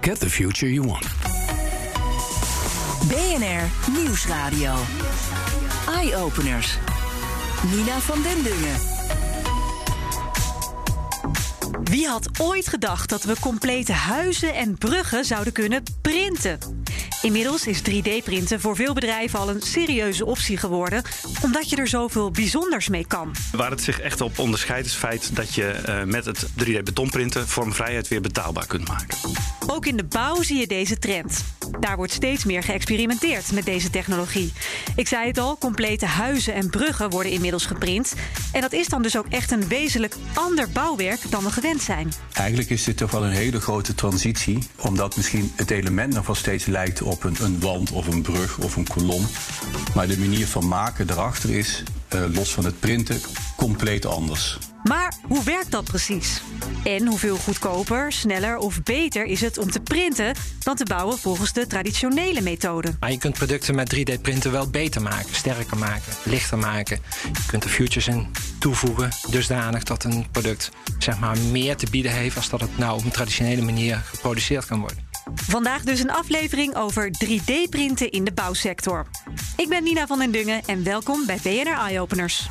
Get the future you want. BNR Nieuwsradio. Eye-openers. Nina van den Dungen. Wie had ooit gedacht dat we complete huizen en bruggen zouden kunnen printen? Inmiddels is 3D-printen voor veel bedrijven al een serieuze optie geworden, omdat je er zoveel bijzonders mee kan. Waar het zich echt op onderscheidt is het feit dat je uh, met het 3D-betonprinten vormvrijheid weer betaalbaar kunt maken. Ook in de bouw zie je deze trend. Daar wordt steeds meer geëxperimenteerd met deze technologie. Ik zei het al, complete huizen en bruggen worden inmiddels geprint. En dat is dan dus ook echt een wezenlijk ander bouwwerk dan we gewend zijn. Eigenlijk is dit toch wel een hele grote transitie, omdat misschien het element nog wel steeds lijkt op een, een wand of een brug of een kolom. Maar de manier van maken erachter is, uh, los van het printen, compleet anders. Maar hoe werkt dat precies? En hoeveel goedkoper, sneller of beter is het om te printen dan te bouwen volgens de traditionele methode? Maar je kunt producten met 3D-printen wel beter maken, sterker maken, lichter maken. Je kunt er features in toevoegen, dusdanig dat een product zeg maar, meer te bieden heeft als dat het nou op een traditionele manier geproduceerd kan worden. Vandaag dus een aflevering over 3D-printen in de bouwsector. Ik ben Nina van den Dungen en welkom bij BNR Eye Openers.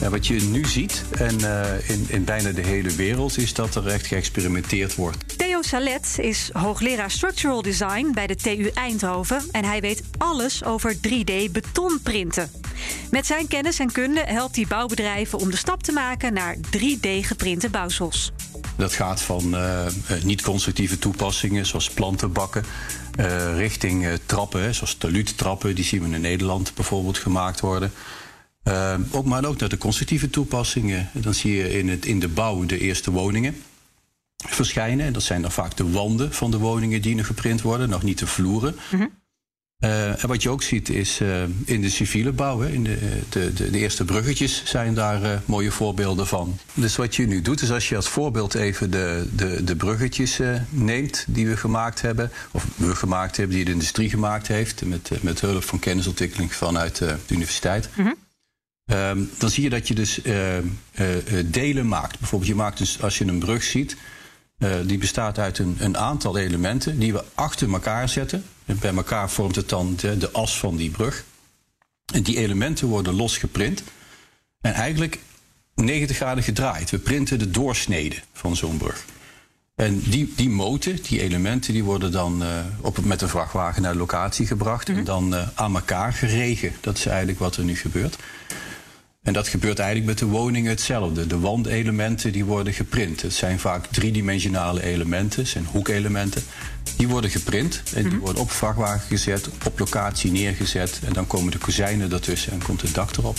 Ja, wat je nu ziet, en uh, in, in bijna de hele wereld, is dat er echt geëxperimenteerd wordt. Theo Salet is hoogleraar Structural Design bij de TU Eindhoven en hij weet alles over 3D betonprinten. Met zijn kennis en kunde helpt hij bouwbedrijven om de stap te maken naar 3D geprinte bouwsels. Dat gaat van uh, niet-constructieve toepassingen zoals plantenbakken. Uh, richting trappen, zoals taludtrappen, die zien we in Nederland bijvoorbeeld gemaakt worden. Ook, maar ook naar de constructieve toepassingen. Dan zie je in, het, in de bouw de eerste woningen verschijnen. Dat zijn dan vaak de wanden van de woningen die nog geprint worden, nog niet de vloeren. -hmm. Uh, en wat je ook ziet is uh, in de civiele bouw, hè, in de, de, de, de, eerste bruggetjes zijn daar uh, mooie voorbeelden van. Dus wat je nu doet is als je als voorbeeld even de, de, de bruggetjes neemt die we gemaakt hebben, of we gemaakt hebben, die de industrie gemaakt heeft, met, met hulp van kennisontwikkeling vanuit de universiteit. Mm -hmm. Um, dan zie je dat je dus delen maakt. Bijvoorbeeld, je maakt dus, als je een brug ziet, die bestaat uit een, een, aantal elementen die we achter elkaar zetten. En bij elkaar vormt het dan de, de, as van die brug. En die elementen worden losgeprint. En eigenlijk 90 graden gedraaid. We printen de doorsnede van zo'n brug. En die, die moten, die elementen, die worden dan op, met een vrachtwagen naar de locatie gebracht. Mm -hmm. En dan aan elkaar geregen. Dat is eigenlijk wat er nu gebeurt. En dat gebeurt eigenlijk met de woningen hetzelfde. De wandelementen die worden geprint. Het zijn vaak driedimensionale elementen, zijn hoekelementen. Die worden geprint en die worden op vrachtwagen gezet, op locatie neergezet. En dan komen de kozijnen ertussen en komt het dak erop.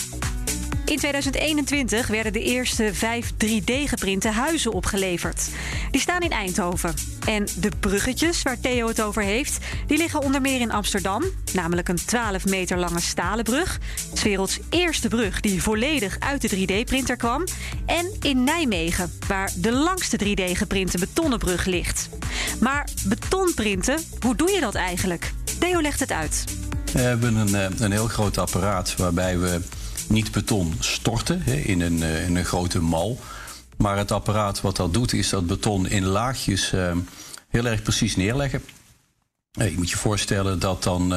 In 2021 werden de eerste vijf 3D-geprinte huizen opgeleverd. Die staan in Eindhoven. En de bruggetjes waar Theo het over heeft, die liggen onder meer in Amsterdam. Namelijk een 12 meter lange stalen brug. Het werelds eerste brug die volledig uit de 3D-printer kwam. En in Nijmegen, waar de langste 3D-geprinte betonnen brug ligt. Maar betonprinten, hoe doe je dat eigenlijk? Theo legt het uit. We hebben een, een heel groot apparaat waarbij we niet beton storten hè, in, een, uh, in een grote mal. Maar het apparaat wat dat doet, is dat beton in laagjes uh, heel erg precies neerleggen. Je moet je voorstellen dat dan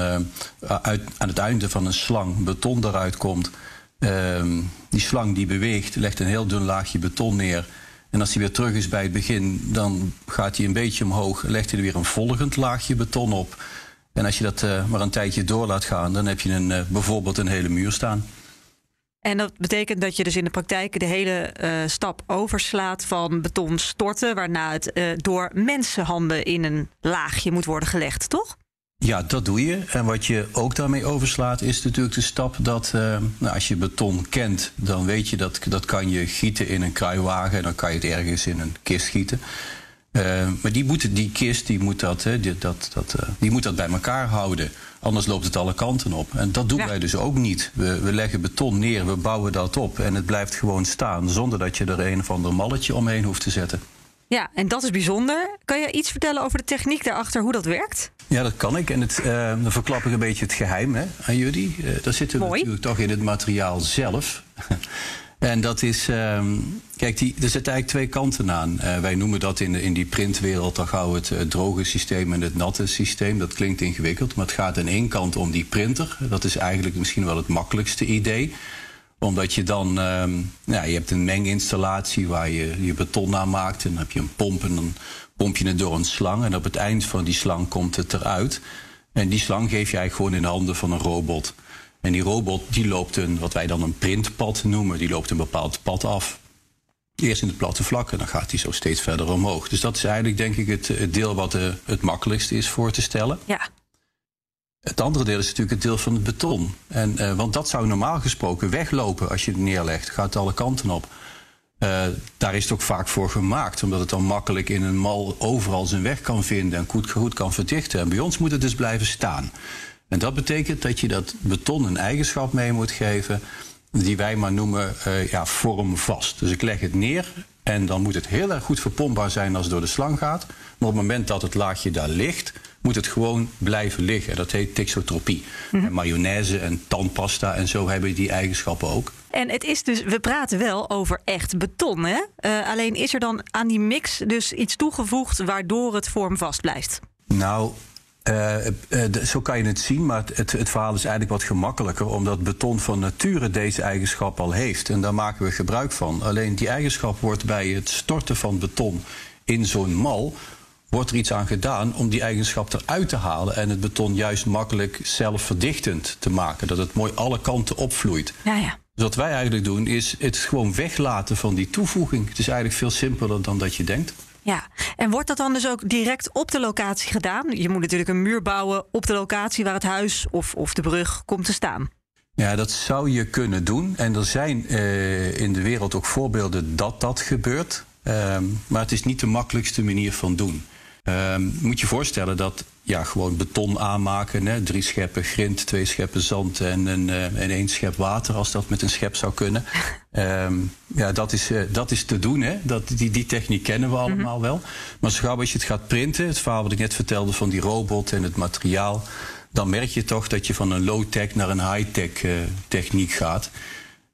uit, aan het einde van een slang beton eruit komt. Ehm, die slang die beweegt, legt een heel dun laagje beton neer. En als hij weer terug is bij het begin, dan gaat hij een beetje omhoog, legt hij er weer een volgend laagje beton op. En als je dat maar een tijdje door laat gaan, dan heb je een, bijvoorbeeld een hele muur staan. En dat betekent dat je dus in de praktijk de hele uh, stap overslaat van beton storten, waarna het uh, door mensenhanden in een laagje moet worden gelegd, toch? Ja, dat doe je. En wat je ook daarmee overslaat, is natuurlijk de stap dat uh, nou, als je beton kent, dan weet je dat dat kan je gieten in een kruiwagen en dan kan je het ergens in een kist gieten. Uh, maar die, moet, die kist die moet dat, hè, die, dat, dat, uh, die moet dat bij elkaar houden. Anders loopt het alle kanten op. En dat doen ja. wij dus ook niet. We, we, leggen beton neer, we bouwen dat op en het blijft gewoon staan zonder dat je er een of ander malletje omheen hoeft te zetten. Ja, en dat is bijzonder. Kan je iets vertellen over de techniek daarachter, hoe dat werkt? Ja, dat kan ik. En het, uh, dan verklap ik een beetje het geheim hè, aan jullie. Uh, daar zitten we natuurlijk toch in het materiaal zelf. en dat is, um, kijk, die, er zitten eigenlijk twee kanten aan. Uh, wij noemen dat in, in die printwereld dan gauw het, het droge systeem en het natte systeem. Dat klinkt ingewikkeld, maar het gaat aan één kant om die printer. Dat is eigenlijk misschien wel het makkelijkste idee omdat je dan, um, ja, je hebt een menginstallatie waar je je beton aan maakt. En dan heb je een pomp en dan pomp je het door een slang. En op het eind van die slang komt het eruit. En die slang geef je eigenlijk gewoon in de handen van een robot. En die robot die loopt een, wat wij dan een printpad noemen, die loopt een bepaald pad af. Eerst in het platte vlak en dan gaat hij zo steeds verder omhoog. Dus dat is eigenlijk denk ik het, het deel wat de, het makkelijkste is voor te stellen. Ja. Het andere deel is natuurlijk het deel van het beton. En, uh, want dat zou normaal gesproken weglopen als je het neerlegt. Gaat alle kanten op. Uh, daar is het ook vaak voor gemaakt, omdat het dan makkelijk in een mal overal zijn weg kan vinden en goed, goed kan verdichten. En bij ons moet het dus blijven staan. En dat betekent dat je dat beton een eigenschap mee moet geven, die wij maar noemen uh, ja, vormvast. Dus ik leg het neer en dan moet het heel erg goed verpompbaar zijn als het door de slang gaat. Maar op het moment dat het laagje daar ligt, moet het gewoon blijven liggen. Dat heet texotropie. Mm-hmm. En mayonaise en tandpasta en zo hebben die eigenschappen ook. En het is dus, we praten wel over echt beton, hè? Uh, alleen is er dan aan die mix dus iets toegevoegd waardoor het vormvast blijft? Nou, uh, uh, zo kan je het zien, maar het, het, verhaal is eigenlijk wat gemakkelijker, omdat beton van nature deze eigenschap al heeft. En daar maken we gebruik van. Alleen die eigenschap wordt bij het storten van beton in zo'n mal wordt er iets aan gedaan om die eigenschap eruit te halen en het beton juist makkelijk zelfverdichtend te maken. Dat het mooi alle kanten opvloeit. Ja, ja. Dus wat wij eigenlijk doen is het gewoon weglaten van die toevoeging. Het is eigenlijk veel simpeler dan dat je denkt. Ja, en wordt dat dan dus ook direct op de locatie gedaan? Je moet natuurlijk een muur bouwen op de locatie waar het huis of, of de brug komt te staan. Ja, dat zou je kunnen doen. En er zijn uh, in de wereld ook voorbeelden dat dat gebeurt. Uh, maar het is niet de makkelijkste manier van doen. Uh, moet je voorstellen dat ja, gewoon beton aanmaken, hè, drie scheppen grind, twee scheppen zand en, een, uh, en één schep water, als dat met een schep zou kunnen. Um, ja, dat is, uh, dat is te doen. Hè. Dat, die, die techniek kennen we allemaal mm-hmm. wel. Maar zo gauw als je het gaat printen, het verhaal wat ik net vertelde van die robot en het materiaal, dan merk je toch dat je van een low-tech naar een high-tech uh, techniek gaat.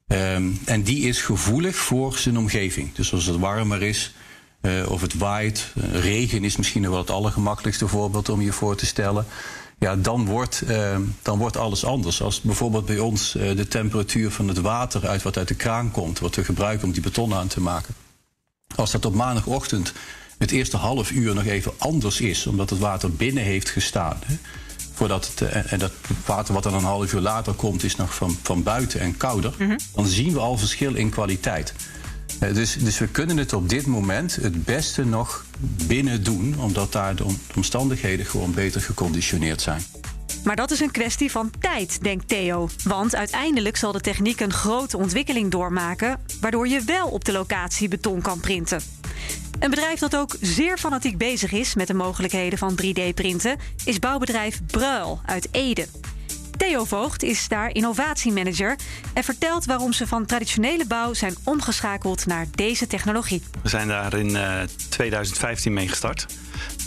Um, en die is gevoelig voor zijn omgeving. Dus als het warmer is, uh, of het waait. Uh, regen is misschien wel het allergemakkelijkste voorbeeld om je voor te stellen. Ja, dan wordt, uh, dan wordt alles anders. Als bijvoorbeeld bij ons de temperatuur van het water uit wat uit de kraan komt, wat we gebruiken om die beton aan te maken. Als dat op maandagochtend het eerste half uur nog even anders is, omdat het water binnen heeft gestaan. Hè, voordat het, en dat water wat dan een half uur later komt, is nog van, van buiten en kouder. Mm-hmm. Dan zien we al verschil in kwaliteit. Dus, dus we kunnen het op dit moment het beste nog binnen doen, omdat daar de omstandigheden gewoon beter geconditioneerd zijn. Maar dat is een kwestie van tijd, denkt Theo. Want uiteindelijk zal de techniek een grote ontwikkeling doormaken, waardoor je wel op de locatie beton kan printen. Een bedrijf dat ook zeer fanatiek bezig is met de mogelijkheden van 3D-printen is bouwbedrijf Bruil uit Ede. Theo Voogd is daar innovatiemanager en vertelt waarom ze van traditionele bouw zijn omgeschakeld naar deze technologie. We zijn daar in uh, 2015 mee gestart.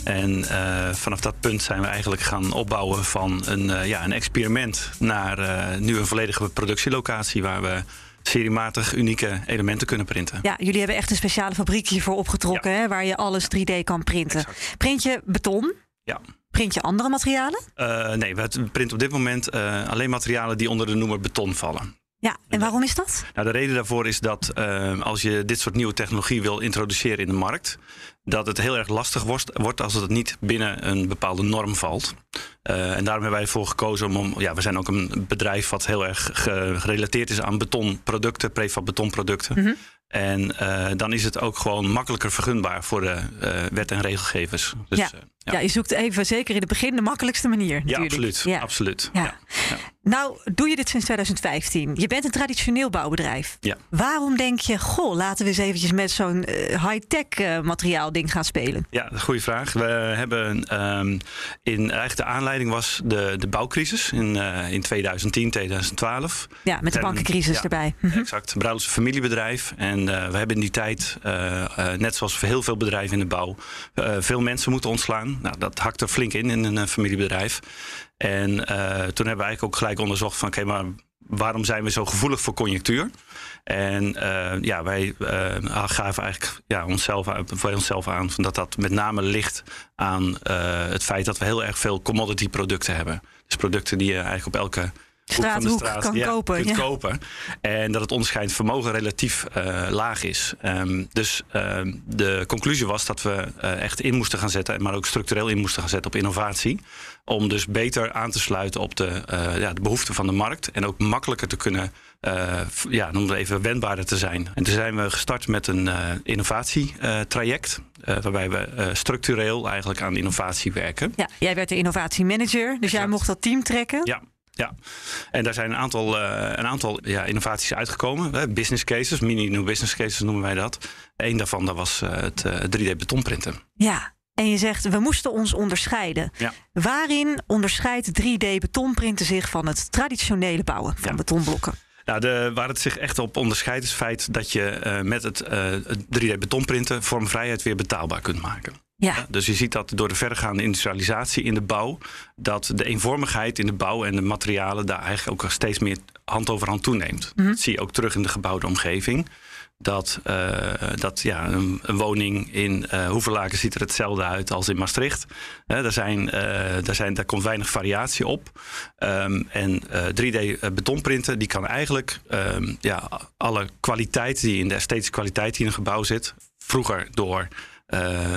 En uh, vanaf dat punt zijn we eigenlijk gaan opbouwen van een, uh, ja, een experiment naar uh, nu een volledige productielocatie waar we seriematig unieke elementen kunnen printen. Ja, jullie hebben echt een speciale fabriek hiervoor opgetrokken ja. hè, waar je alles 3D kan printen. Exact. Print je beton? Ja. Print je andere materialen? Uh, nee, we printen op dit moment uh, alleen materialen die onder de noemer beton vallen. Ja, en waarom is dat? Nou, de reden daarvoor is dat uh, als je dit soort nieuwe technologie wil introduceren in de markt, dat het heel erg lastig wordt als het niet binnen een bepaalde norm valt. Uh, en daarom hebben wij ervoor gekozen om, om, ja, we zijn ook een bedrijf wat heel erg gerelateerd is aan betonproducten, prefab betonproducten. Mm-hmm. En uh, dan is het ook gewoon makkelijker vergunbaar voor de uh, wet- en regelgevers. Dus, ja. Uh, ja. ja. je zoekt even zeker in het begin de makkelijkste manier. Ja, absoluut. Ja. absoluut. Ja. Nou, doe je dit sinds 2015. Je bent een traditioneel bouwbedrijf. Ja. Waarom denk je, goh, laten we eens eventjes met zo'n high-tech materiaal ding gaan spelen? Ja, een goede vraag. We hebben um, in eigenlijk de aanleiding was de, de bouwcrisis in, in 2010, 2012. Ja, met de bankencrisis erbij. -hmm. Exact. Bruilers familiebedrijf. En uh, we hebben in die tijd, uh, uh, net zoals heel veel bedrijven in de bouw, veel mensen moeten ontslaan. Nou, dat hakt er flink in in een familiebedrijf. En toen hebben we eigenlijk ook gelijk onderzocht van oké, maar waarom zijn we zo gevoelig voor conjunctuur? En ja, wij gaven eigenlijk ja, onszelf, voor onszelf aan dat dat met name ligt aan het feit dat we heel erg veel commodity producten hebben. Dus producten die je eigenlijk op elke straathoek straat, kan ja, kopen. Kunt kopen. En dat het onderscheidend vermogen relatief uh, laag is. Um, dus um, de conclusie was dat we uh, echt in moesten gaan zetten, maar ook structureel in moesten gaan zetten op innovatie. Om dus beter aan te sluiten op de, uh, ja, de behoeften van de markt. En ook makkelijker te kunnen, ja, noem het even, wendbaarder te zijn. En toen zijn we gestart met een innovatietraject. waarbij we structureel eigenlijk aan innovatie werken. Ja, jij werd de innovatiemanager, dus exact. jij mocht dat team trekken. Ja, ja, en daar zijn een aantal, uh, een aantal ja, innovaties uitgekomen. Hè? Business cases, mini-new business cases noemen wij dat. Eén daarvan dat was uh, het uh, 3D-betonprinten. Ja, en je zegt we moesten ons onderscheiden. Ja. Waarin onderscheidt 3D-betonprinten zich van het traditionele bouwen van ja. betonblokken? Nou, de, waar het zich echt op onderscheidt is het feit dat je met het uh, 3D-betonprinten vormvrijheid weer betaalbaar kunt maken. Ja. Dus je ziet dat door de verdergaande industrialisatie in de bouw, dat de eenvormigheid in de bouw en de materialen daar eigenlijk ook steeds meer hand over hand toeneemt. Mhm. Dat zie je ook terug in de gebouwde omgeving. Dat, uh, dat ja, een, een, woning in uh, Hoevelaken ziet er hetzelfde uit als in Maastricht. Uh, daar, zijn, daar, zijn, daar komt weinig variatie op. Um, en 3D-betonprinten die kan eigenlijk um, ja, alle kwaliteit die in de esthetische kwaliteit die in een gebouw zit, vroeger door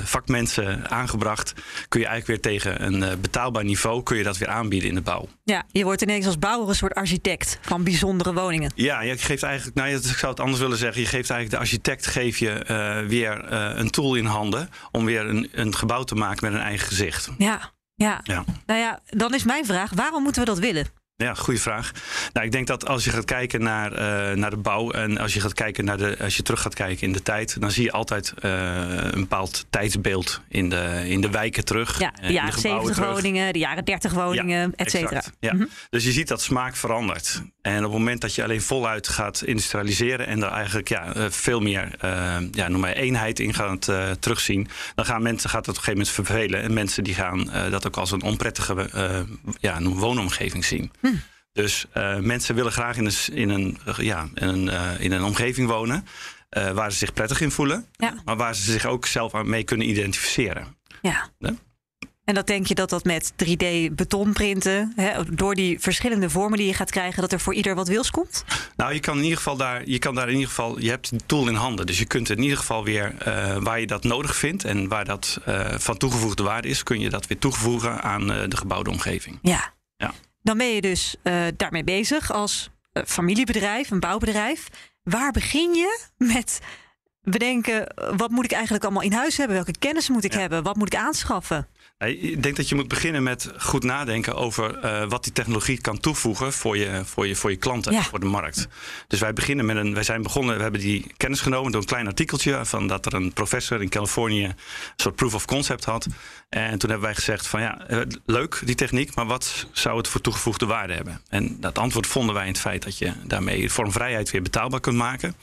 vakmensen aangebracht, kun je eigenlijk weer tegen een uh, betaalbaar niveau kun je dat weer aanbieden in de bouw. Ja, je wordt ineens als bouwer een soort architect van bijzondere woningen. Ja, je geeft eigenlijk, nou, ik zou het anders willen zeggen, je geeft eigenlijk de architect geef je uh, weer een tool in handen om weer een, een gebouw te maken met een eigen gezicht. Ja, ja. ja. Nou ja, dan is mijn vraag, waarom moeten we dat willen? Ja, goede vraag. Nou, ik denk dat als je gaat kijken naar, uh, naar de bouw en als je gaat kijken naar de, als je terug gaat kijken in de tijd, dan zie je altijd uh, een bepaald tijdsbeeld in de, in de wijken terug. Ja, de jaren de 70 woningen, de jaren 30 woningen, ja, et cetera. Ja. Mm -hmm. Dus je ziet dat smaak verandert. En op het moment dat je alleen voluit gaat industrialiseren en er eigenlijk ja, veel meer uh, ja, noem maar eenheid in gaat uh, terugzien, dan gaan mensen gaat het op een gegeven moment vervelen. En mensen die gaan uh, dat ook als een onprettige ja, een woonomgeving zien. Hm. Dus mensen willen graag in een, in een, ja, in een, in een omgeving wonen waar ze zich prettig in voelen, ja. maar waar ze zich ook zelf aan mee kunnen identificeren. Ja. ja? En dat denk je dat dat met 3D betonprinten, hè, door die verschillende vormen die je gaat krijgen, dat er voor ieder wat wils komt? Nou, je kan in ieder geval daar, je kan daar in ieder geval, je hebt een tool in handen. Dus je kunt in ieder geval weer uh, waar je dat nodig vindt en waar dat uh, van toegevoegde waarde is, kun je dat weer toevoegen aan uh, de gebouwde omgeving. Ja. ja. Dan ben je dus daarmee bezig als familiebedrijf, een bouwbedrijf. Waar begin je met bedenken, wat moet ik eigenlijk allemaal in huis hebben? Welke kennis moet ik Ja. hebben? Wat moet ik aanschaffen? Ik denk dat je moet beginnen met goed nadenken over uh, wat die technologie kan toevoegen voor je, voor je, voor je klanten, Ja. voor de markt. Dus wij beginnen met een, wij zijn begonnen, we hebben die kennis genomen door een klein artikeltje van dat er een professor in Californië een soort proof of concept had. En toen hebben wij gezegd van ja, eh, leuk die techniek, maar wat zou het voor toegevoegde waarde hebben? En dat antwoord vonden wij in het feit dat je daarmee vormvrijheid weer betaalbaar kunt maken.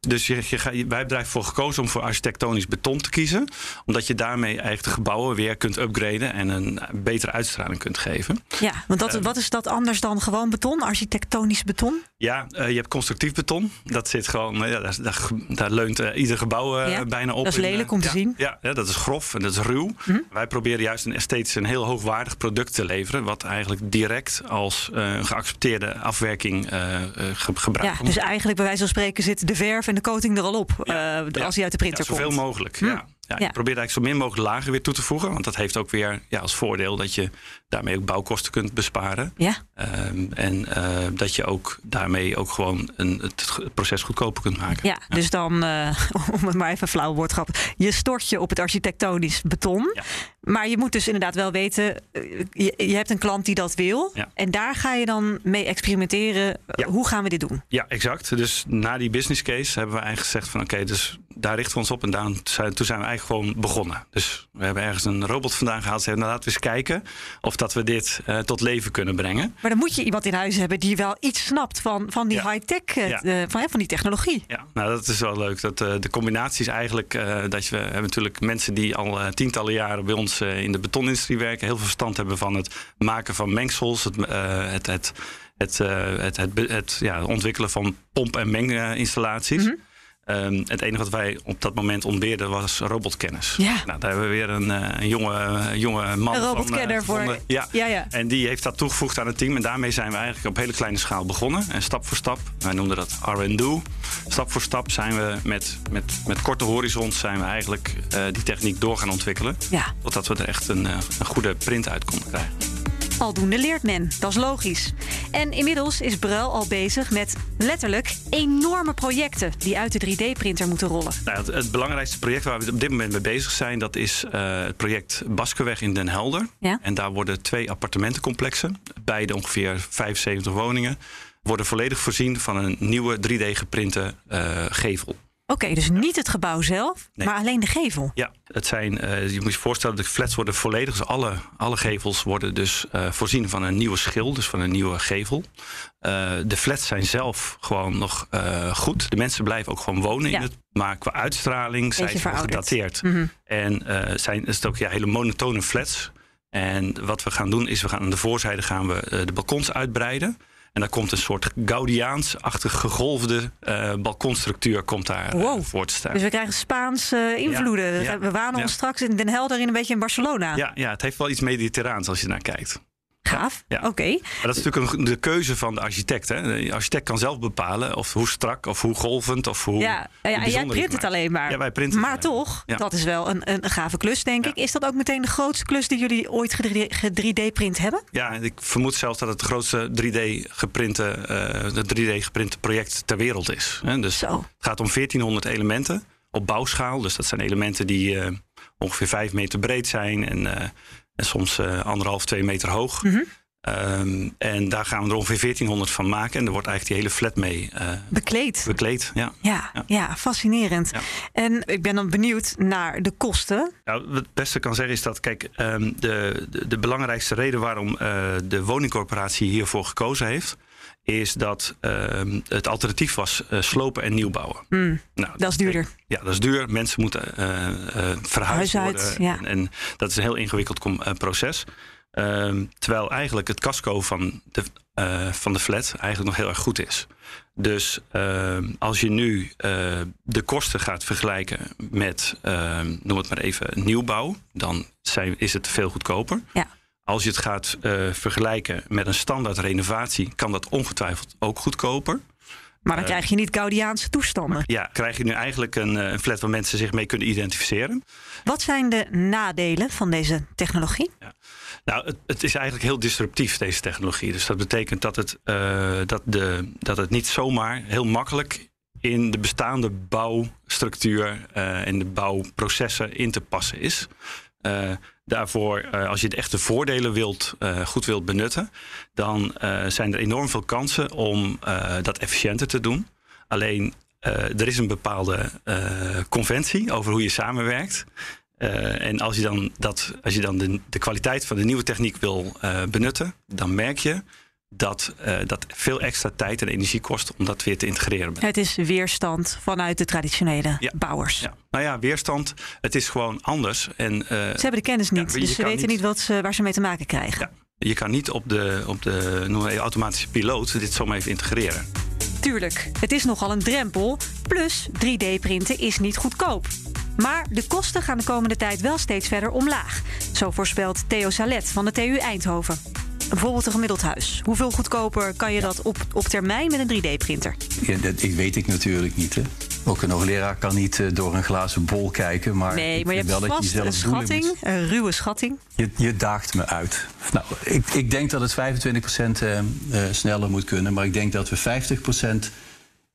Dus je, wij hebben voor gekozen om voor architectonisch beton te kiezen, omdat je daarmee eigenlijk de gebouwen weer kunt upgraden en een betere uitstraling kunt geven. Ja, want dat, Eh. wat is dat anders dan gewoon beton, architectonisch beton? Ja, eh, je hebt constructief beton. Dat zit gewoon, ja, daar, daar, daar leunt ieder gebouw Ja, bijna op. dat is lelijk om te zien. Ja, ja, dat is grof en dat is ruw. Mhm. Wij proberen juist een esthetisch een heel hoogwaardig product te leveren, wat eigenlijk direct als een geaccepteerde afwerking eh, eh, ge- gebruikt Ja, wordt. dus eigenlijk bij wijze van spreken zit de verf en de coating er al op Ja, ja. als hij uit de printer ja, zoveel komt. mogelijk. Hm. Ja. Ja, Ja. Je probeert eigenlijk zo min mogelijk lagen weer toe te voegen. Want dat heeft ook weer ja, als voordeel dat je daarmee ook bouwkosten kunt besparen. Ja, Ehm, en eh, dat je ook daarmee ook gewoon een, het, proces goedkoper kunt maken. ja, dus dan, eh, om het maar even flauw woordgrap, je stort je op het architectonisch beton. Ja. Maar je moet dus inderdaad wel weten, eh, je, je hebt een klant die dat wil. Ja. En daar ga je dan mee experimenteren. Hoe gaan we dit doen? Ja, exact. Dus na die business case hebben we eigenlijk gezegd van oké, dus daar richten we ons op. En daar, zijn- toen zijn we eigenlijk gewoon begonnen. Dus we hebben ergens een robot vandaan gehaald. Zeiden, nou, laten we eens kijken of dat we dit eh, tot leven kunnen brengen. Maar dan moet je iemand in huis hebben die wel iets snapt van, van die Ja. high-tech, eh, Ja. eh, van, van die technologie. Ja, nou dat is wel leuk. Dat, de combinatie is eigenlijk dat je, we hebben natuurlijk mensen die al tientallen jaren bij ons in de betonindustrie werken. Heel veel verstand hebben van het maken van mengsels. Het, het, het, het, het, het, het ja, ontwikkelen van pomp- en menginstallaties. Mhm. Ehm, het enige wat wij op dat moment ontbeerden was robotkennis. Ja. Nou, daar hebben we weer een, eh, een jonge, jonge man Een van, robotkenner eh, voor. gevonden. Ja. Ja, ja. En die heeft dat toegevoegd aan het team. En daarmee zijn we eigenlijk op hele kleine schaal begonnen. En stap voor stap, wij noemden dat R&Do. Stap voor stap zijn we met, met, met korte horizons zijn we eigenlijk eh, die techniek door gaan ontwikkelen. Ja. Totdat we er echt een, een goede print uit konden krijgen. Aldoende leert men, dat is logisch. En inmiddels is Bruil al bezig met letterlijk enorme projecten die uit de 3D-printer moeten rollen. Nou, het, het belangrijkste project waar we op dit moment mee bezig zijn, dat is eh, het project Baskenweg in Den Helder. Ja. En daar worden twee appartementencomplexen, beide ongeveer 75 woningen, worden volledig voorzien van een nieuwe 3D-geprinte eh, gevel. Oké, dus niet het gebouw zelf, Nee. maar alleen de gevel. Ja, het zijn, eh, je moet je voorstellen, de flats worden volledig, dus alle, alle gevels worden dus eh, voorzien van een nieuwe schil, dus van een nieuwe gevel. Eh, de flats zijn zelf gewoon nog goed. De mensen blijven ook gewoon wonen Ja. in het. Maar qua uitstraling zijn ze gedateerd. Mhm. En eh, zijn, is het ook ja, hele monotone flats. En wat we gaan doen is, we gaan aan de voorzijde gaan we de balkons uitbreiden. En daar komt een soort Gaudiaans-achtig gegolfde eh, balkonstructuur komt daar eh, voor te staan. Dus we krijgen Spaanse invloeden. Ja, We wanen ja. ons straks in Den Helder in een beetje in Barcelona. Ja, ja, het heeft wel iets mediterraans als je naar kijkt. Gaaf. Ja. Oké. Maar dat is natuurlijk een, de keuze van de architect. Hè. De architect kan zelf bepalen of hoe strak of hoe golvend of hoe. Ja, ja, en jij print het alleen maar. Ja, wij printen maar toch, Ja. dat is wel een, een, een gave klus, denk ik. Is dat ook meteen de grootste klus die jullie ooit ge-3D-print hebben? Ja, ik vermoed zelfs dat het de grootste 3D geprinte, eh, de 3D geprinte project ter wereld is. Hè. Dus Zo. het gaat om 1400 elementen op bouwschaal. Dus dat zijn elementen die eh, ongeveer 5 meter breed zijn en, eh, en soms eh, anderhalf, twee meter hoog. Mhm. Ehm, en daar gaan we er ongeveer 1400 van maken. En er wordt eigenlijk die hele flat mee eh, Bekleed. bekleed. Ja. Ja, ja. Ja. fascinerend. Ja. En ik ben dan benieuwd naar de kosten. Nou, wat het beste kan zeggen is dat, kijk, ehm, de, de, de belangrijkste reden waarom eh, de woningcorporatie hiervoor gekozen heeft, is dat ehm, het alternatief was eh, slopen en nieuwbouwen. Hmm, Nou, dat is duurder. Ja, dat is duur. Mensen moeten eh, eh, verhuisd uit, ja. En, en dat is een heel ingewikkeld proces. Ehm, terwijl eigenlijk het casco van de, van de flat eigenlijk nog heel erg goed is. Dus ehm, als je nu de kosten gaat vergelijken met, noem het maar even, nieuwbouw, dan zijn, is het veel goedkoper. Ja. Als je het gaat eh, vergelijken met een standaard renovatie, kan dat ongetwijfeld ook goedkoper. Maar dan Eh, krijg je niet Gaudiaanse toestanden. Ja, krijg je nu eigenlijk een, eh, een flat waar mensen zich mee kunnen identificeren. Wat zijn de nadelen van deze technologie? Nou, het, het is eigenlijk heel disruptief, deze technologie. Dus dat betekent dat het, dat de, dat het niet zomaar heel makkelijk in de bestaande bouwstructuur en de bouwprocessen in te passen is. Eh, daarvoor, eh, als je de echte voordelen wilt, eh, goed wilt benutten, dan eh, zijn er enorm veel kansen om dat efficiënter te doen. Alleen er is een bepaalde conventie over hoe je samenwerkt. En als je dan, dat, als je dan de, de kwaliteit van de nieuwe techniek wil benutten, dan merk je dat eh, dat veel extra tijd en energie kost om dat weer te integreren. Het is weerstand vanuit de traditionele Ja. bouwers. Ja. Nou ja, weerstand, het is gewoon anders. En, eh, Ze hebben de kennis niet, dus ze weten niet, wat ze, waar ze mee te maken krijgen. Ja. je kan niet op de, op de noem automatische piloot dit zomaar even integreren. Tuurlijk, het is nogal een drempel. Plus, 3D-printen is niet goedkoop. Maar de kosten gaan de komende tijd wel steeds verder omlaag. Zo voorspelt Theo Salet van de TU Eindhoven. Bijvoorbeeld een gemiddeld huis. Hoeveel goedkoper kan je dat op, op termijn met een 3D-printer? Ja, dat ik weet ik natuurlijk niet. Hè. ook een hoogleraar kan niet door een glazen bol kijken. Maar nee, maar je hebt wel vast een schatting, moet... een ruwe schatting. Je, je, daagt me uit. Nou, ik, ik denk dat het 25% uh, sneller moet kunnen. Maar ik denk dat we 50%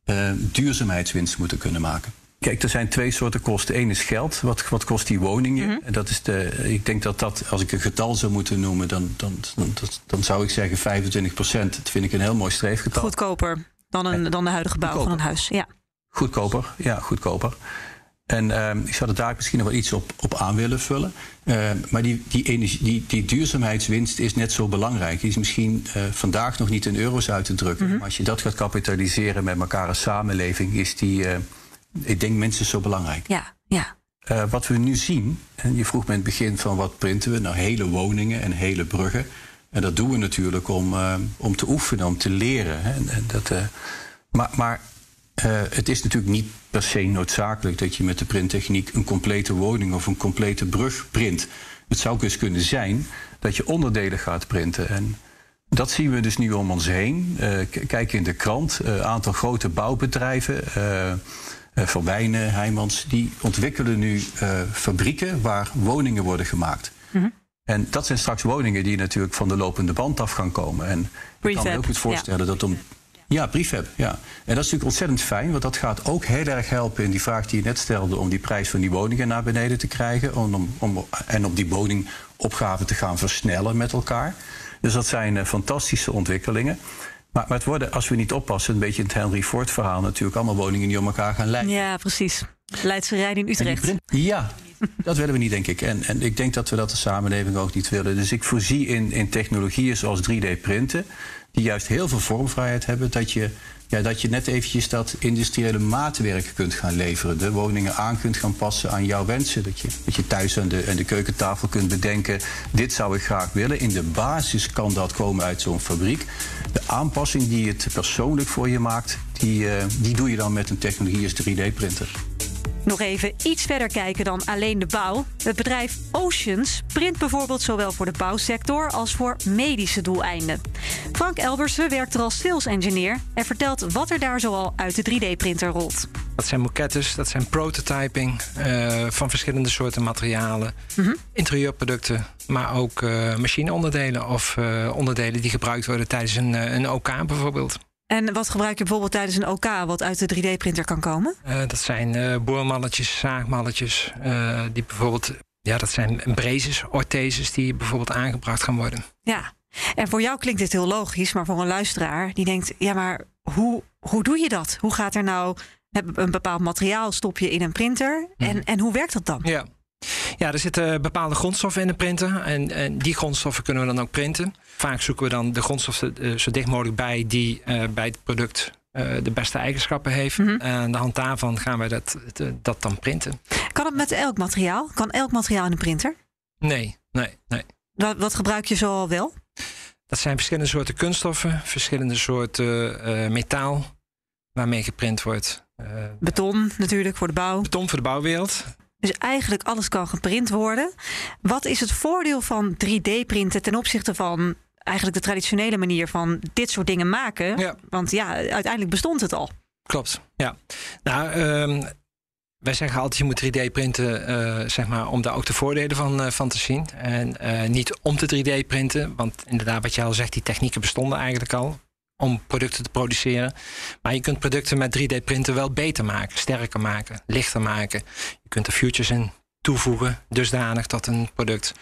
uh, duurzaamheidswinst moeten kunnen maken. Kijk, er zijn twee soorten kosten. Eén is geld. Wat, wat kost die woningen? Mm dat is de, ik denk dat dat, als ik een getal zou moeten noemen, dan, dan, dan, dan zou ik zeggen 25 procent. Dat vind ik een heel mooi streefgetal. Goedkoper dan, een, dan de huidige bouw van een huis. Ja. Goedkoper, ja, goedkoper. En uh, ik zou er daar misschien nog wel iets op, op aan willen vullen. Uh, maar die, die, energie, die, die duurzaamheidswinst is net zo belangrijk. Die is misschien uh, vandaag nog niet in euro's uit te drukken. Mm -hmm. Maar als je dat gaat kapitaliseren met elkaar als samenleving, is die uh, ik denk mensen zo belangrijk. Ja, ja. Uh, wat we nu zien, en je vroeg me in het begin van wat printen we? Nou, hele woningen en hele bruggen. En dat doen we natuurlijk om, uh, om te oefenen, om te leren. Hè. En, dat, uh, maar maar het is natuurlijk niet per se noodzakelijk dat je met de printtechniek een complete woning of een complete brug print. Het zou dus kunnen zijn dat je onderdelen gaat printen. En dat zien we dus nu om ons heen. kijk in de krant, een aantal grote bouwbedrijven Van Wijnen, Heijmans, die ontwikkelen nu uh, fabrieken waar woningen worden gemaakt. Mm -hmm. En dat zijn straks woningen die natuurlijk van de lopende band af gaan komen. En ik kan me heel goed voorstellen ja. dat om. Ja, prefab. Ja. En dat is natuurlijk ontzettend fijn, want dat gaat ook heel erg helpen in die vraag die je net stelde om die prijs van die woningen naar beneden te krijgen. Om, om, en om die woningopgave te gaan versnellen met elkaar. Dus dat zijn uh, fantastische ontwikkelingen. Maar, maar het worden, als we niet oppassen, een beetje het Henry Ford verhaal natuurlijk, allemaal woningen die om elkaar gaan lijken. Ja, precies. Leidse Rijn in Utrecht. Ja, dat willen we niet, denk ik. En, en ik denk dat we dat de samenleving ook niet willen. Dus ik voorzie in, in technologieën zoals 3D-printen, die juist heel veel vormvrijheid hebben, dat je ja, dat je net eventjes dat industriële maatwerk kunt gaan leveren. De woningen aan kunt gaan passen aan jouw wensen. Dat je, dat je thuis aan de, aan de keukentafel kunt bedenken... dit zou ik graag willen. In de basis kan dat komen uit zo'n fabriek. De aanpassing die het persoonlijk voor je maakt... die, uh, die doe je dan met een technologie als 3D-printer. Nog even iets verder kijken dan alleen de bouw. Het bedrijf Oceans print bijvoorbeeld zowel voor de bouwsector als voor medische doeleinden. Frank Elbersen werkt er als sales engineer en vertelt wat er daar zoal uit de 3D-printer rolt. Dat zijn moquettes, dat zijn prototyping uh, van verschillende soorten materialen, mm -hmm. interieurproducten, maar ook uh, machineonderdelen of uh, onderdelen die gebruikt worden tijdens een, een OK bijvoorbeeld. En wat gebruik je bijvoorbeeld tijdens een OK wat uit de 3D-printer kan komen? Uh, dat zijn uh, boormalletjes, zaagmalletjes. Uh, die bijvoorbeeld, ja, dat zijn brezes, ortheses die bijvoorbeeld aangebracht gaan worden. Ja, en voor jou klinkt dit heel logisch, maar voor een luisteraar die denkt: ja, maar hoe, hoe doe je dat? Hoe gaat er nou een bepaald materiaal stop je in een printer? En, mm. en hoe werkt dat dan? Ja. Ja, er zitten bepaalde grondstoffen in de printer. En, en, die grondstoffen kunnen we dan ook printen. Vaak zoeken we dan de grondstoffen uh, zo dicht mogelijk bij die uh, bij het product uh, de beste eigenschappen heeft. Mm -hmm. En aan de hand daarvan gaan we dat, dat dan printen. Kan het met elk materiaal? Kan elk materiaal in een printer? Nee, nee, nee. Wat, wat gebruik je zo al wel? Dat zijn verschillende soorten kunststoffen, verschillende soorten metaal waarmee geprint wordt. Beton natuurlijk voor de bouw. Beton voor de bouwwereld. Dus eigenlijk alles kan geprint worden. Wat is het voordeel van 3D-printen ten opzichte van eigenlijk de traditionele manier van dit soort dingen maken? Ja. Want ja, uiteindelijk bestond het al. Klopt, ja. Nou, um, wij zeggen altijd je moet 3D printen, uh, zeg maar, om daar ook de voordelen van, uh, van te zien. En uh, niet om te 3D printen, want inderdaad, wat je al zegt, die technieken bestonden eigenlijk al om producten te produceren. Maar je kunt producten met 3D-printen wel beter maken, sterker maken, lichter maken. Je kunt er futures in toevoegen, dusdanig dat een product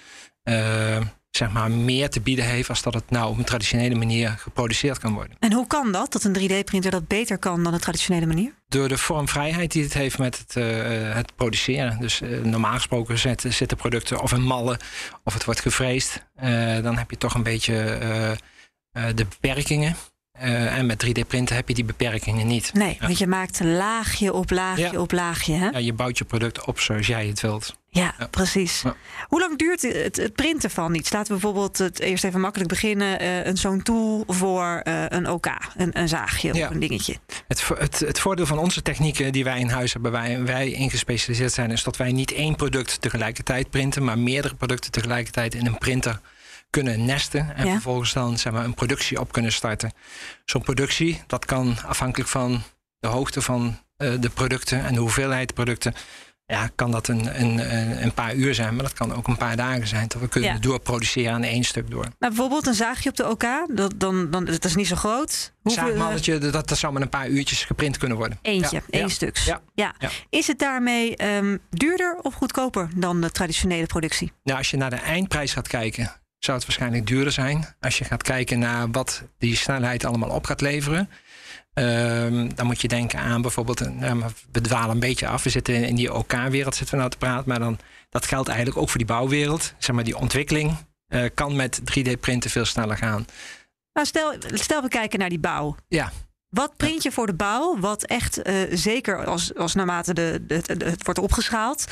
uh, zeg maar meer te bieden heeft als dat het nou op een traditionele manier geproduceerd kan worden. En hoe kan dat, dat een 3D-printer dat beter kan dan de traditionele manier? Door de vormvrijheid die het heeft met het, uh, het produceren. Dus uh, normaal gesproken zitten, zitten producten of in mallen of het wordt gevreesd. dan heb je toch een beetje de beperkingen. Uh, en met 3D-printen heb je die beperkingen niet. Nee, want je maakt laagje op laagje ja. op laagje. Hè? Ja, je bouwt je product op zoals jij het wilt. Ja, ja. precies. Hoe lang duurt het, het, printen van iets? Laten we bijvoorbeeld het eerst even makkelijk beginnen. Uh, een zo'n tool voor uh, een OK, een, een zaagje of een dingetje. Het, het, het, voordeel van onze technieken die wij in huis hebben, waar wij in gespecialiseerd zijn, is dat wij niet één product tegelijkertijd printen, maar meerdere producten tegelijkertijd in een printer kunnen nesten en ja. vervolgens dan zeg maar, een productie op kunnen starten. Zo'n productie, dat kan afhankelijk van de hoogte van de producten en de hoeveelheid producten ja, kan dat een, een, een paar uur zijn, maar dat kan ook een paar dagen zijn. Dat we kunnen ja. doorproduceren aan één stuk door. Maar bijvoorbeeld een zaagje op de OK, dat, dan, dan, dat is niet zo groot. Zaagmalletje, dat, dat zou met een paar uurtjes geprint kunnen worden. Eentje, ja. één stuk. Ja. Ja. Is het daarmee um, duurder of goedkoper dan de traditionele productie? Nou, als je naar de eindprijs gaat kijken, zou het waarschijnlijk duurder zijn. Als je gaat kijken naar wat die snelheid allemaal op gaat leveren. Um, dan moet je denken aan bijvoorbeeld, we dwalen een beetje af. We zitten in die OK-wereld zitten we nou te praten, maar dan, dat geldt eigenlijk ook voor die bouwwereld. Zeg maar, die ontwikkeling uh, kan met 3D-printen veel sneller gaan. Nou, stel, stel we kijken naar die bouw. Ja. Wat print je voor de bouw? Wat echt, uh, zeker als, als naarmate de, de, de, het wordt opgeschaald.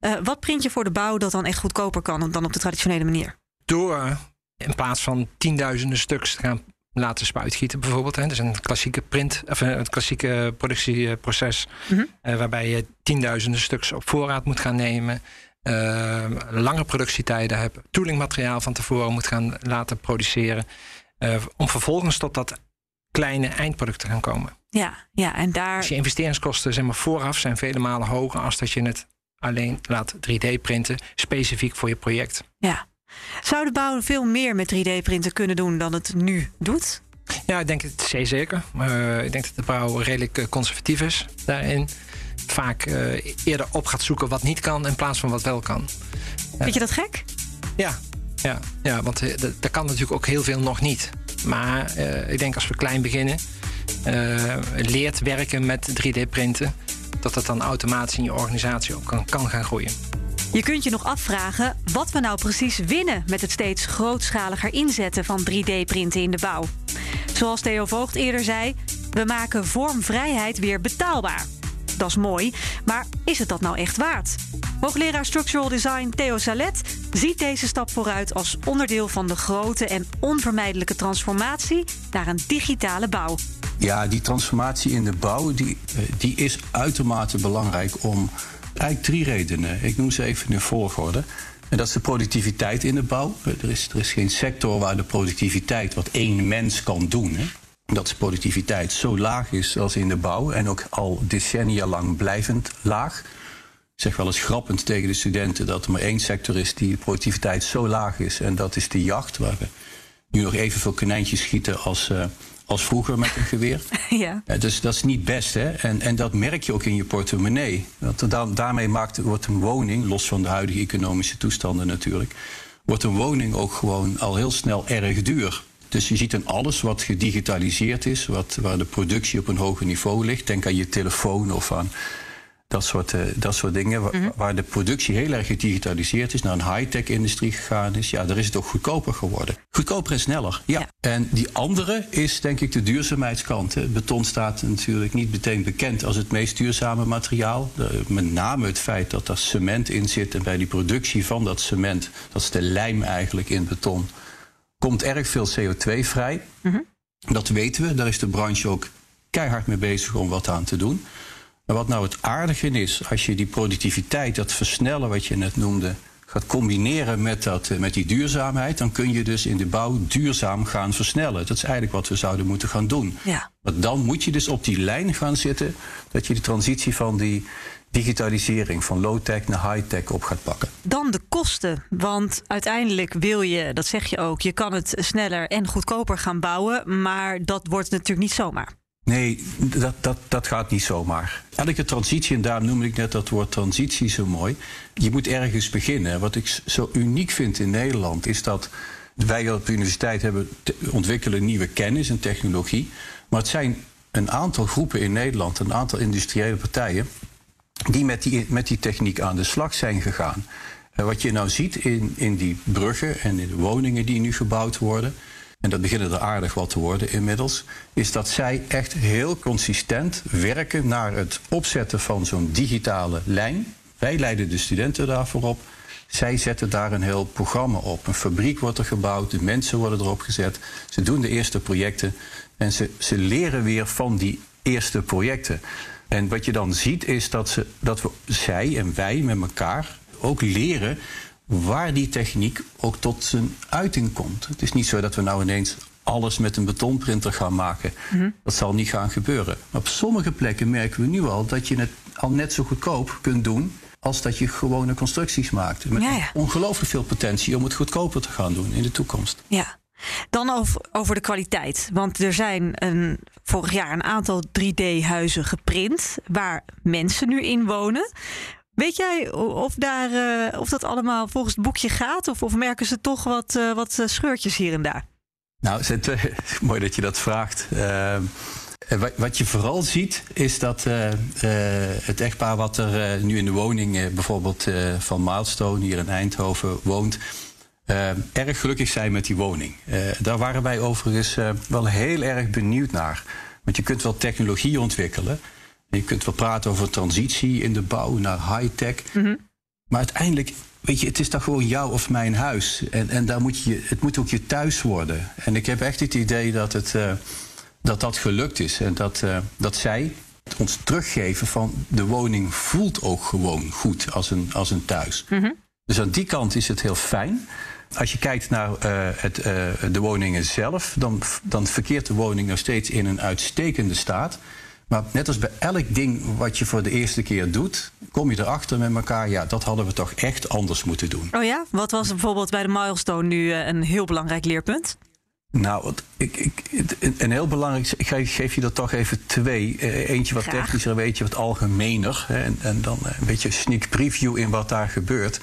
Uh, wat print je voor de bouw dat dan echt goedkoper kan dan op de traditionele manier? Door in plaats van tienduizenden stuks te gaan laten spuitgieten bijvoorbeeld. Hè. Dus een klassieke print, of een klassieke productieproces. Mm -hmm. uh, waarbij je tienduizenden stuks op voorraad moet gaan nemen. Uh, lange productietijden hebt. Toolingmateriaal van tevoren moet gaan laten produceren. Uh, om vervolgens tot dat kleine eindproduct te gaan komen. Ja, ja en daar. Dus je investeringskosten zeg maar, vooraf zijn vele malen hoger als dat je het alleen laat 3D printen, specifiek voor je project. Ja. Zou de bouw veel meer met 3D-printen kunnen doen dan het nu doet? Ja, ik denk het zeker. Uh, ik denk dat de bouw redelijk uh, conservatief is daarin. Vaak uh, eerder op gaat zoeken wat niet kan in plaats van wat wel kan. Vind je dat gek? Ja, ja, ja want er kan natuurlijk ook heel veel nog niet. Maar ik denk als we klein beginnen, leert werken met 3D-printen, dat dat dan automatisch in je organisatie ook kan, kan gaan groeien. Je kunt je nog afvragen wat we nou precies winnen met het steeds grootschaliger inzetten van 3D-printen in de bouw. Zoals Theo Voogd eerder zei, we maken vormvrijheid weer betaalbaar. Dat is mooi, maar is het dat nou echt waard? Hoogleraar Structural Design Theo Salet ziet deze stap vooruit als onderdeel van de grote en onvermijdelijke transformatie naar een digitale bouw. Ja, die transformatie in de bouw die, eh, die is uitermate belangrijk om Eigenlijk drie redenen. Ik noem ze even in volgorde. En dat is de productiviteit in de bouw. Er is, er is geen sector waar de productiviteit, wat één mens kan doen, hè, dat de productiviteit zo laag is als in de bouw. En ook al decennia lang blijvend laag. Ik zeg wel eens grappend tegen de studenten dat er maar één sector is die de productiviteit zo laag is. En dat is de jacht, waar we nu nog evenveel konijntjes schieten als, uh, als vroeger met een geweer. Ja. dus dat is niet best. Hè? En, en dat merk je ook in je portemonnee. Want dan, daarmee maakt, wordt een woning, los van de huidige economische toestanden natuurlijk, wordt een woning ook gewoon al heel snel erg duur. Dus je ziet aan alles wat gedigitaliseerd is, wat, waar de productie op een hoger niveau ligt. Denk aan je telefoon of aan dat soort, uh, dat soort dingen. Mhm. Waar de productie heel erg gedigitaliseerd is, naar een high-tech industrie gegaan is. Ja, daar is het ook goedkoper geworden. Goedkoper en sneller, ja. ja. En die andere is denk ik de duurzaamheidskant. Beton staat natuurlijk niet meteen bekend als het meest duurzame materiaal. Met name het feit dat er cement in zit. En bij die productie van dat cement, dat is de lijm eigenlijk in beton, komt erg veel CO2 vrij. Mm -hmm. Dat weten we, daar is de branche ook keihard mee bezig om wat aan te doen. Maar wat nou het aardige is, als je die productiviteit, dat versnellen wat je net noemde, gaat combineren met, dat, eh, met die duurzaamheid, dan kun je dus in de bouw duurzaam gaan versnellen. Dat is eigenlijk wat we zouden moeten gaan doen. Ja. Maar dan moet je dus op die lijn gaan zitten, dat je de transitie van die digitalisering van low-tech naar high-tech op gaat pakken. Dan de kosten. Want uiteindelijk wil je, dat zeg je ook, je kan het sneller en goedkoper gaan bouwen. Maar dat wordt natuurlijk niet zomaar. Nee, dat, dat, dat gaat niet zomaar. Elke transitie, en daarom noem ik net dat woord transitie zo mooi. Je moet ergens beginnen. Wat ik zo uniek vind in Nederland is dat wij op de universiteit hebben, ontwikkelen nieuwe kennis en technologie. Maar het zijn een aantal groepen in Nederland, een aantal industriële partijen, die met die, met die techniek aan de slag zijn gegaan. En wat je nou ziet in, in die bruggen en in de woningen die nu gebouwd worden en dat beginnen er aardig wat te worden inmiddels, is dat zij echt heel consistent werken naar het opzetten van zo'n digitale lijn. Wij leiden de studenten daarvoor op. Zij zetten daar een heel programma op. Een fabriek wordt er gebouwd, de mensen worden erop gezet. Ze doen de eerste projecten en ze, ze leren weer van die eerste projecten. En wat je dan ziet is dat, ze, dat we, zij en wij met elkaar ook leren waar die techniek ook tot zijn uiting komt. Het is niet zo dat we nou ineens alles met een betonprinter gaan maken. Dat zal niet gaan gebeuren. Maar op sommige plekken merken we nu al dat je het al net zo goedkoop kunt doen als dat je gewone constructies maakt. Met Ja, ja. ongelooflijk veel potentie om het goedkoper te gaan doen in de toekomst. Ja. Dan over, over de kwaliteit. Want er zijn een, vorig jaar een aantal 3D-huizen geprint waar mensen nu in wonen. Weet jij of, daar, eh, of dat allemaal volgens het boekje gaat? Of, of merken ze toch wat, eh, wat eh, scheurtjes hier en daar? Nou, mooi dat je dat vraagt. Eh, wa- wat je vooral ziet, is dat het echtpaar wat er nu in de woning, bijvoorbeeld van Milestone hier in Eindhoven, woont, erg gelukkig zijn met die woning. Daar waren wij overigens wel heel erg benieuwd naar. Want je kunt wel technologie ontwikkelen. Je kunt wel praten over transitie in de bouw naar high-tech. Maar uiteindelijk, weet je, het is toch gewoon jou of mijn huis. En, en daar moet je, het moet ook je thuis worden. En ik heb echt het idee dat het, eh, dat, dat gelukt is. En dat, eh, dat zij ons teruggeven van de woning voelt ook gewoon goed als een, als een thuis. Dus aan die kant is het heel fijn. Als je kijkt naar eh, het, de woningen zelf, dan, dan verkeert de woning nog steeds in een uitstekende staat. Maar net als bij elk ding wat je voor de eerste keer doet, kom je erachter met elkaar, ja, dat hadden we toch echt anders moeten doen. Oh ja? Wat was bijvoorbeeld bij de Milestone nu eh, een heel belangrijk leerpunt? Nou, ik, ik, een heel belangrijk. Ik ge- geef je er toch even twee. Eh, Eentje wat technischer, en eentje wat algemener. En, en dan eh, een beetje sneak preview in wat daar gebeurt.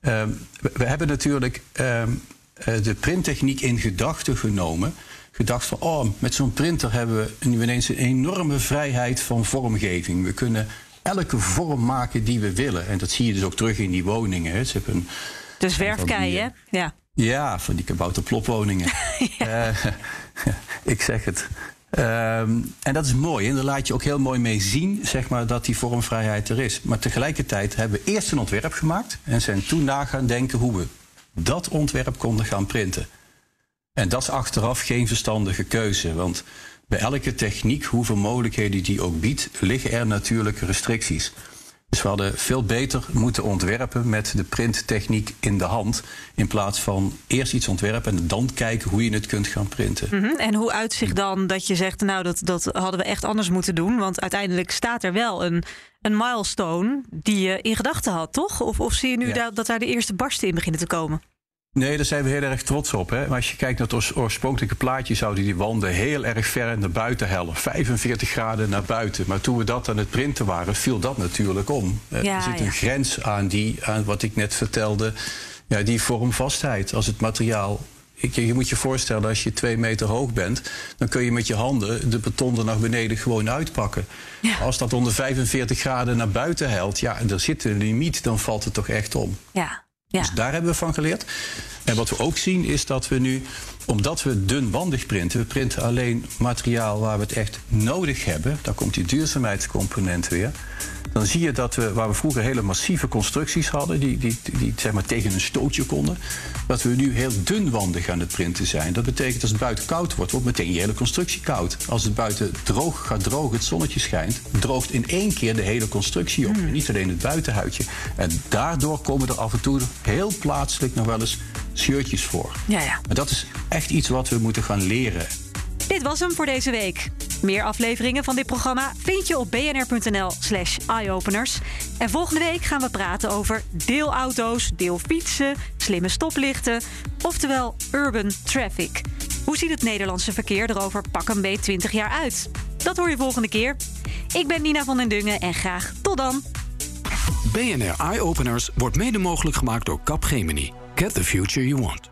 Ehm, we, we hebben natuurlijk ehm, eh, de printtechniek in gedachten genomen. Gedacht van, oh, met zo'n printer hebben we nu ineens een enorme vrijheid van vormgeving. We kunnen elke vorm maken die we willen. En dat zie je dus ook terug in die woningen. Hè. Ze hebben een, Dus werfkeien, eh, ja. ja, van die kabouterplopwoningen. Eh, ik zeg het. Ehm, en dat is mooi. En daar laat je ook heel mooi mee zien zeg maar, dat die vormvrijheid er is. Maar tegelijkertijd hebben we eerst een ontwerp gemaakt... en zijn toen na gaan denken hoe we dat ontwerp konden gaan printen. En dat is achteraf geen verstandige keuze. Want bij elke techniek, hoeveel mogelijkheden die ook biedt... liggen er natuurlijk restricties. Dus we hadden veel beter moeten ontwerpen met de printtechniek in de hand. In plaats van eerst iets ontwerpen en dan kijken hoe je het kunt gaan printen. Mhm. En hoe uitzicht dan dat je zegt, nou dat, dat hadden we echt anders moeten doen? Want uiteindelijk staat er wel een, een milestone die je in gedachten had, toch? Of, of zie je nu Ja. dat, dat daar de eerste barsten in beginnen te komen? Nee, daar zijn we heel erg trots op. Hè? Maar als je kijkt naar het oors- oorspronkelijke plaatje, zouden die wanden heel erg ver naar buiten hellen. 45 graden naar buiten. Maar toen we dat aan het printen waren, viel dat natuurlijk om. Eh, Ja, er zit ja. een grens aan, die, aan wat ik net vertelde, ja, die vormvastheid. Als het materiaal. Ik, je moet je voorstellen, als je twee meter hoog bent, dan kun je met je handen de beton er naar beneden gewoon uitpakken. Ja. Als dat onder 45 graden naar buiten helt, ja, en er zit een limiet, dan valt het toch echt om. Ja, Dus daar hebben we van geleerd. En wat we ook zien is dat we nu, omdat we dunwandig printen, we printen alleen materiaal waar we het echt nodig hebben. Daar komt die duurzaamheidscomponent weer. Dan zie je dat we, waar we vroeger hele massieve constructies hadden, die, die, die zeg maar tegen een stootje konden, dat we nu heel dunwandig aan het printen zijn. Dat betekent als het buiten koud wordt, wordt meteen je hele constructie koud. Als het buiten droog gaat drogen, het zonnetje schijnt, droogt in één keer de hele constructie op. En niet alleen het buitenhuidje. En daardoor komen er af en toe heel plaatselijk nog wel eens scheurtjes voor. ja, ja. Maar dat is echt iets wat we moeten gaan leren. Dit was hem voor deze week. Meer afleveringen van dit programma vind je op bnr.nl/slash eyeopeners. En volgende week gaan we praten over deelauto's, deelfietsen, slimme stoplichten, oftewel urban traffic. Hoe ziet het Nederlandse verkeer er over pak een beet 20 jaar uit? Dat hoor je volgende keer. Ik ben Nina van den Dungen en graag tot dan. BNR Eye Openers wordt mede mogelijk gemaakt door Capgemini. Get the future you want.